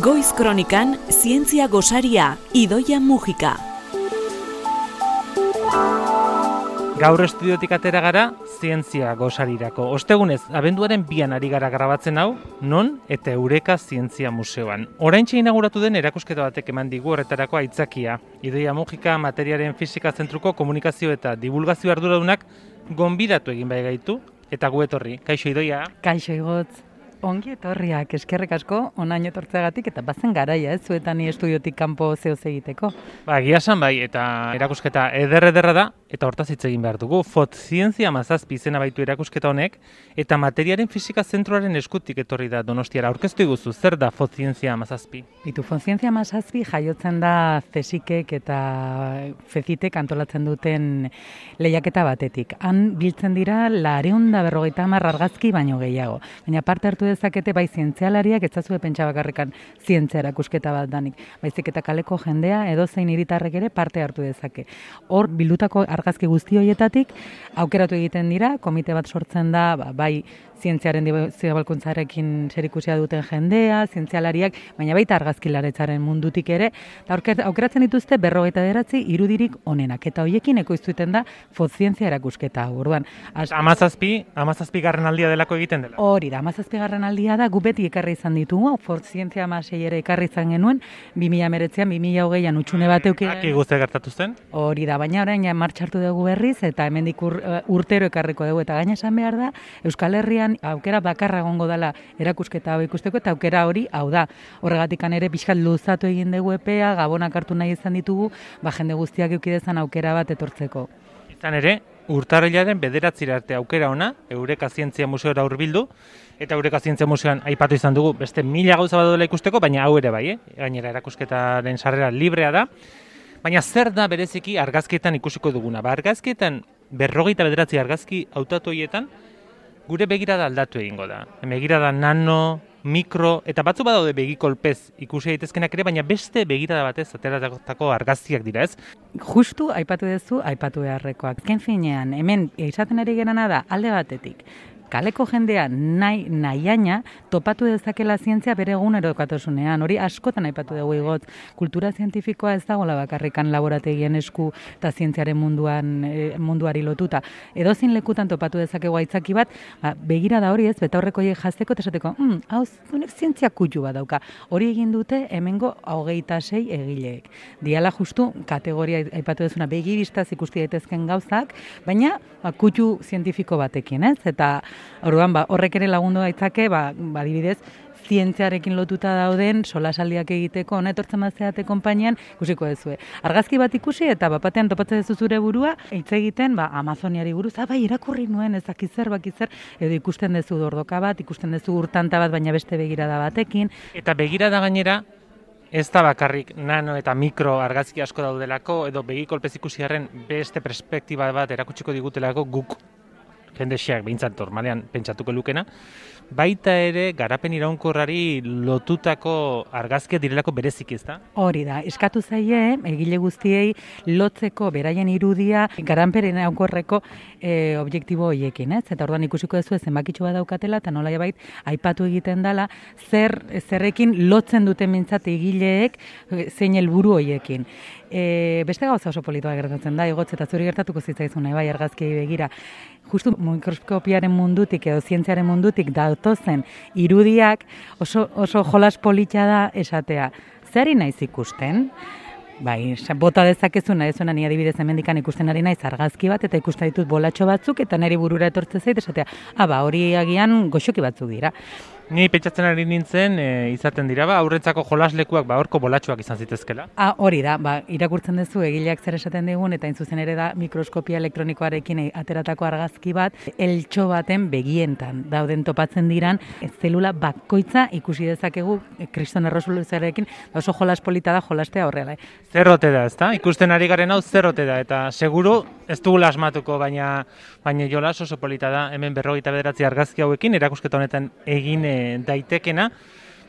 Goiz Kronikan Zientzia Gosaria Idoia Mujika. Gaur estudiotik atera gara Zientzia Gosarirako. Ostegunez, abenduaren bian ari gara grabatzen hau, non eta Eureka Zientzia Museoan. Oraintxe inauguratu den erakusketa batek eman digu horretarako aitzakia. Idoia Mujika materiaren fisika zentruko komunikazio eta divulgazio arduradunak gonbidatu egin bai gaitu eta gu etorri. Kaixo Idoia. Kaixo igotz. Ongi etorriak, eskerrik asko, onaino etortzeagatik eta bazen garaia, ez zuetan ni estudiotik kanpo zehoz egiteko. Ba, esan bai, eta erakusketa eder ederra da, eta hortaz hitz egin behar dugu. Fotzientzia mazazpi izena baitu erakusketa honek, eta materiaren fisika zentroaren eskutik etorri da donostiara. Aurkeztu iguzu, zer da fotzientzia mazazpi? Bitu, fotzientzia mazazpi jaiotzen da zesikek eta fezitek antolatzen duten lehiaketa batetik. Han biltzen dira, lareunda berrogeita hamar argazki baino gehiago. Baina parte hartu dezakete bai zientzialariak ez zazue pentsa bakarrikan zientzia erakusketa bat danik. Baizik eta kaleko jendea edo zein hiritarrek ere parte hartu dezake. Hor bildutako argazki guzti horietatik aukeratu egiten dira, komite bat sortzen da, ba, bai zientziaren zibalkuntzarekin zerikusia duten jendea, zientzialariak, baina baita argazkilaretzaren mundutik ere, eta aukeratzen dituzte berrogeita deratzi irudirik onenak, eta hoiekin ekoiztuiten da fotzientzia erakusketa. Orduan, amazazpi, amazazpi garren aldia delako egiten dela. Hori da, amazazpi garren aldia da, gubeti ekarri izan ditugu, fotzientzia amasei ere ekarri izan genuen, 2000 meretzean, 2000 hogeian utxune bat euki. Aki guzti gertatu zen? Hori da, baina orain ja martxartu dugu berriz, eta hemendik ur, urtero ekarriko dugu, eta gaina esan behar da, Euskal Herrian aukera bakarra egongo dela erakusketa hau ikusteko eta aukera hori hau da. Horregatik ere pixkat luzatu egin dugu epea, gabonak hartu nahi izan ditugu, ba jende guztiak eukidezan aukera bat etortzeko. Izan ere, urtarrilaren bederatzira arte aukera ona, Eureka Zientzia Museora hurbildu eta Eureka Zientzia Museoan aipatu izan dugu beste mila gauza bat ikusteko, baina hau ere bai, eh? gainera erakusketaren sarrera librea da. Baina zer da bereziki argazkietan ikusiko duguna? Ba, argazkietan berrogeita bederatzi argazki hautatu gure begirada aldatu egingo da. Begirada nano, mikro, eta batzu badaude begikolpez ikusi daitezkenak ere, baina beste begirada batez ateratako argazkiak dira, ez? Justu aipatu duzu, aipatu beharrekoak. Ken finean, hemen izaten ari gerana da alde batetik kaleko jendea nahi nahiaina topatu dezakela zientzia bere egunerokatasunean. Hori askotan aipatu dugu igot, kultura zientifikoa ez dagoela bakarrikan laborategien esku eta zientziaren munduan e, munduari lotuta. Edo zin lekutan topatu dezakegu aitzaki bat, ba, begira da hori ez, beta horreko jazteko esateko, mm, hau zunek zientzia kutxu bat dauka. Hori egin dute hemengo hogeita sei egileek. Diala justu kategoria aipatu dezuna begiristaz ikusti daitezken gauzak, baina ba, kutxu zientifiko batekin, ez? Eta Orduan, ba, horrek ere lagundu gaitzake, ba, ba dibidez, zientziarekin lotuta dauden solasaldiak egiteko ona etortzen bazeate konpainian ikusiko duzue. Argazki bat ikusi eta bapatean topatzen duzu zure burua hitz egiten ba Amazoniari buruz, ah bai irakurri nuen ezakizer bakizer edo ikusten duzu dordoka bat, ikusten duzu urtanta bat baina beste begirada batekin eta begirada gainera Ez da bakarrik nano eta mikro argazki asko daudelako, edo begikolpez ikusiaren beste perspektiba bat erakutsiko digutelako guk jende xeak behintzat normalean pentsatuko lukena, baita ere garapen iraunkorrari lotutako argazkia direlako berezik ez da? Hori da, eskatu zaie, egile guztiei lotzeko beraien irudia garapen iraunkorreko e, objektibo hoiekin, ez? Eta orduan ikusiko duzu zenbakitxo bat daukatela, eta nola bait aipatu egiten dela, zer, zerrekin lotzen duten mintzat egileek zein helburu hoiekin. E, beste gauza oso politoa gertatzen da, egotze eta zuri gertatuko zitzaizun, bai, argazki begira. Justu mikroskopiaren mundutik edo zientziaren mundutik datozen irudiak oso, oso jolas polita da esatea. Zeri naiz ikusten? Bai, bota dezakezuna, ez ni adibidez hemendikan ikusten ari naiz argazki bat eta ikusten ditut bolatxo batzuk eta neri burura etortze zait esatea. Ah, ba, hori agian goxoki batzuk dira. Ni pentsatzen ari nintzen, e, izaten dira, ba, aurretzako jolaslekuak, ba, horko bolatxoak izan zitezkela. Ah, hori da, ba, irakurtzen duzu egileak zer esaten digun, eta intzuzen ere da mikroskopia elektronikoarekin ateratako argazki bat, eltxo baten begientan dauden topatzen diran, zelula bakoitza ikusi dezakegu e, kriston errosoluzarekin, ba, oso jolas polita da jolastea horrela. Eh? Zerrote da, ezta? Ikusten ari garen hau zerrote da, eta seguru ez dugu lasmatuko, baina, baina jolas oso polita da, hemen berrogeita bederatzi argazki hauekin, erakusketa honetan egin e, daitekena,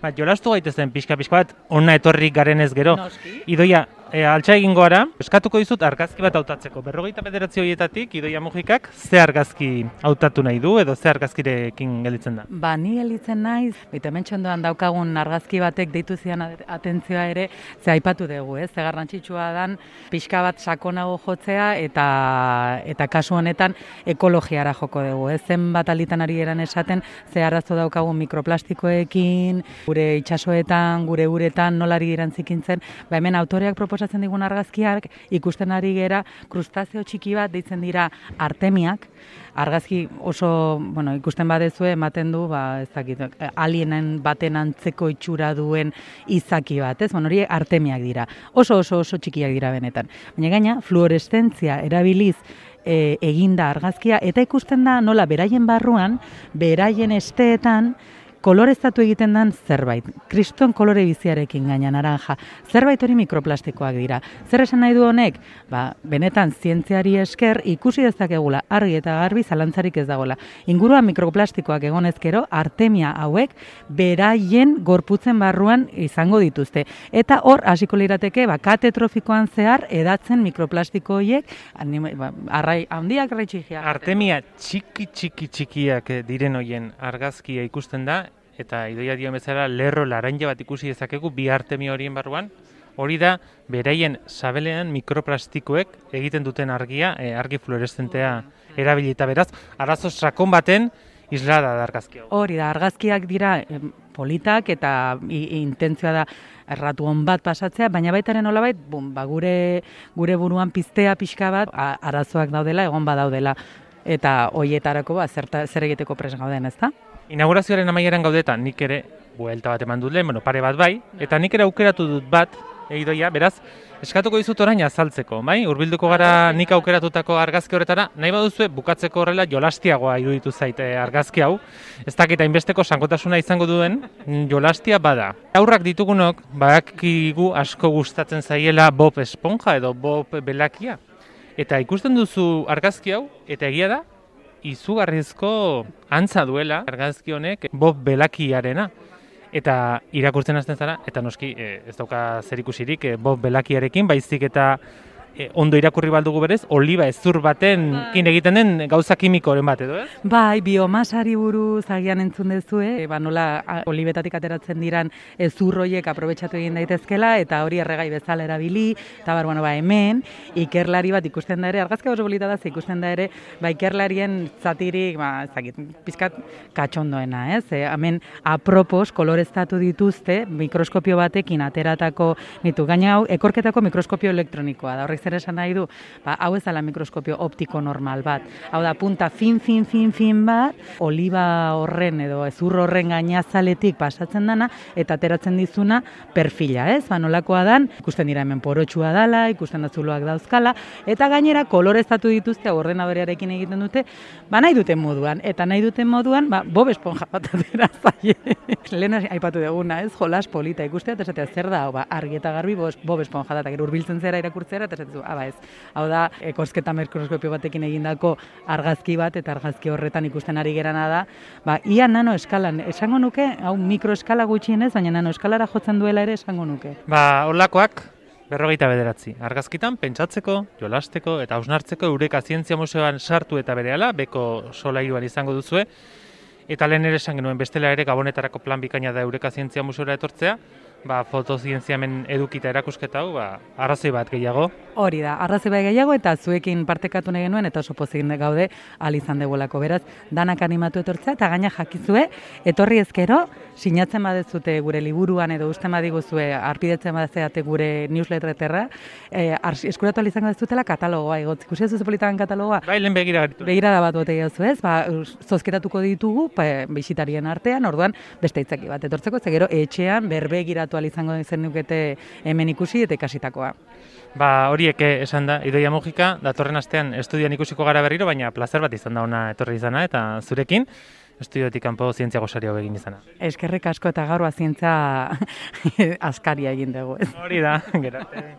ba, jolastu gaitezen pixka pixka bat, onna etorri garen ez gero. Noski. Idoia, e, altxa egin gara, eskatuko dizut argazki bat hautatzeko. Berrogeita bederatzi horietatik, idoia mugikak, ze argazki hautatu nahi du, edo ze argazkirekin gelditzen da? Ba, ni gelditzen naiz, bita ondoan daukagun argazki batek deitu zian atentzioa ere, ze aipatu dugu, ez? Ze garrantzitsua dan, pixka bat sakonago jotzea, eta eta kasu honetan ekologiara joko dugu, ez? Zen bat alitan ari eran esaten, ze arazo daukagun mikroplastikoekin, gure itsasoetan, gure uretan, nolari irantzikintzen, ba hemen autoreak proposatzen digun argazkiak ikusten ari gera krustazio txiki bat deitzen dira artemiak, argazki oso, bueno, ikusten badezue ematen du, ba, ez dakit, alienen baten antzeko itxura duen izaki bat, ez? Bueno, hori artemiak dira. Oso oso oso txikiak dira benetan. Baina gaina fluoreszentzia erabiliz e, eginda argazkia eta ikusten da nola beraien barruan, beraien esteetan koloreztatu egiten den zerbait. Kriston kolore biziarekin gaina naranja. Zerbait hori mikroplastikoak dira. Zer esan nahi du honek? Ba, benetan zientziari esker ikusi dezakegula argi eta garbi zalantzarik ez dagoela. Ingurua mikroplastikoak egonezkero artemia hauek beraien gorputzen barruan izango dituzte. Eta hor hasiko lirateke ba katetrofikoan zehar edatzen mikroplastiko hoiek ba, arrai handiak txikiak. Artemia txiki txiki txikiak diren hoien argazkia ikusten da eta idoia dio bezala lerro laranja bat ikusi dezakegu bi artemi horien barruan, hori da beraien sabelean mikroplastikoek egiten duten argia, e, argi fluoreszentea erabilita beraz, arazo sakon baten islada da argazki hau. Hori da, argazkiak dira politak eta intentzioa da erratu hon bat pasatzea, baina baitaren nolabait, bum, ba, gure, gure buruan piztea pixka bat, arazoak daudela, egon badaudela, eta hoietarako ba, zer egiteko pres gauden, ezta? Inaugurazioaren amaieran gaudeta nik ere buelta bat eman dut lehen, bueno, pare bat bai, eta nik ere aukeratu dut bat, egidoia, beraz, eskatuko dizut orain azaltzeko, bai? Urbilduko gara nik aukeratutako argazki horretara, nahi baduzue bukatzeko horrela jolastiagoa iruditu zaite argazki hau. Ez dakit hainbesteko sankotasuna izango duen, jolastia bada. Aurrak ditugunok, badakigu asko gustatzen zaiela Bob Esponja edo Bob Belakia. Eta ikusten duzu argazki hau, eta egia da, izugarrizko antza duela argazki honek Bob Belakiarena. Eta irakurtzen hasten zara eta noski eh, ez dauka zerikusirik e, Bob Belakiarekin baizik eta e, ondo irakurri baldugu berez, oliba ezur baten bai. egiten den gauza kimikoren bat edo, ez? Bai, biomasari buruz agian entzun dezu, eh? ba, nola olibetatik ateratzen diran ezurroiek aprobetsatu egin daitezkela, eta hori erregai bezala erabili, eta bar, bueno, ba, hemen, ikerlari bat ikusten da ere, argazka oso bolita da, ikusten da ere, ba, ikerlarien zatirik, ba, zakit, pizkat katxondoena, ez? E, hemen, apropos, koloreztatu dituzte, mikroskopio batekin ateratako, nitu, gaina hau, ekorketako mikroskopio elektronikoa da, horrek zer esan nahi du, ba, hau ez dela mikroskopio optiko normal bat. Hau da, punta fin, fin, fin, fin bat, oliba horren edo ezur horren gainazaletik pasatzen dana, eta ateratzen dizuna perfila, ez? Ba, nolakoa dan, ikusten dira hemen porotxua dala, ikusten da zuloak dauzkala, eta gainera koloreztatu dituzte, ordenadorearekin egiten dute, ba, nahi duten moduan, eta nahi duten moduan, ba, bob esponja bat atera zaie. Lehen aipatu duguna, ez? Jolas polita ikustea, eta esatea zer da, ba, argi eta garbi bob esponja da, eta gero urbiltzen zera irakurtzera, eta du, aba ez. Hau da, ekorzketa mikroskopio batekin egindako argazki bat, eta argazki horretan ikusten ari gerana da, ba, ia nano eskalan, esango nuke, hau mikroeskala gutxienez, baina nano eskalara jotzen duela ere esango nuke. Ba, holakoak, berrogeita bederatzi. Argazkitan, pentsatzeko, jolasteko eta hausnartzeko Eureka Zientzia Museoan sartu eta berehala, beko sola izango duzue, eta lehen ere esan genuen bestela ere gabonetarako plan bikaina da Eureka Zientzia Museora etortzea, ba, fotozientziamen edukita erakusketa hau, ba, arrazoi bat gehiago. Hori da, arrazoi bat gehiago eta zuekin partekatu nahi genuen eta oso pozik gaude al izan degolako. Beraz, danak animatu etortzea eta gaina jakizue, etorri ezkero, sinatzen badezute gure liburuan edo uste badiguzue arpidetzen badezeate gure newsletterra, e, eskuratu izango dezutela katalogoa, egotzi, ikusi ez politagan katalogoa? Bai, lehen begira Begira da bat bote gehiago ez, ba, zozketatuko ditugu, pa, bisitarien artean, orduan, beste itzaki bat etortzeko, zegero, etxean, berbegiratu aktual izango zen nukete hemen ikusi eta ikasitakoa. Ba, horiek eh, esan da, idoia mugika, datorren astean estudian ikusiko gara berriro, baina plazer bat izan da ona etorri izana, eta zurekin, estudiotik kanpo zientzia gosaria egin izana. Eskerrik asko eta gaurua zientza askaria egin dugu. Hori da, gerate.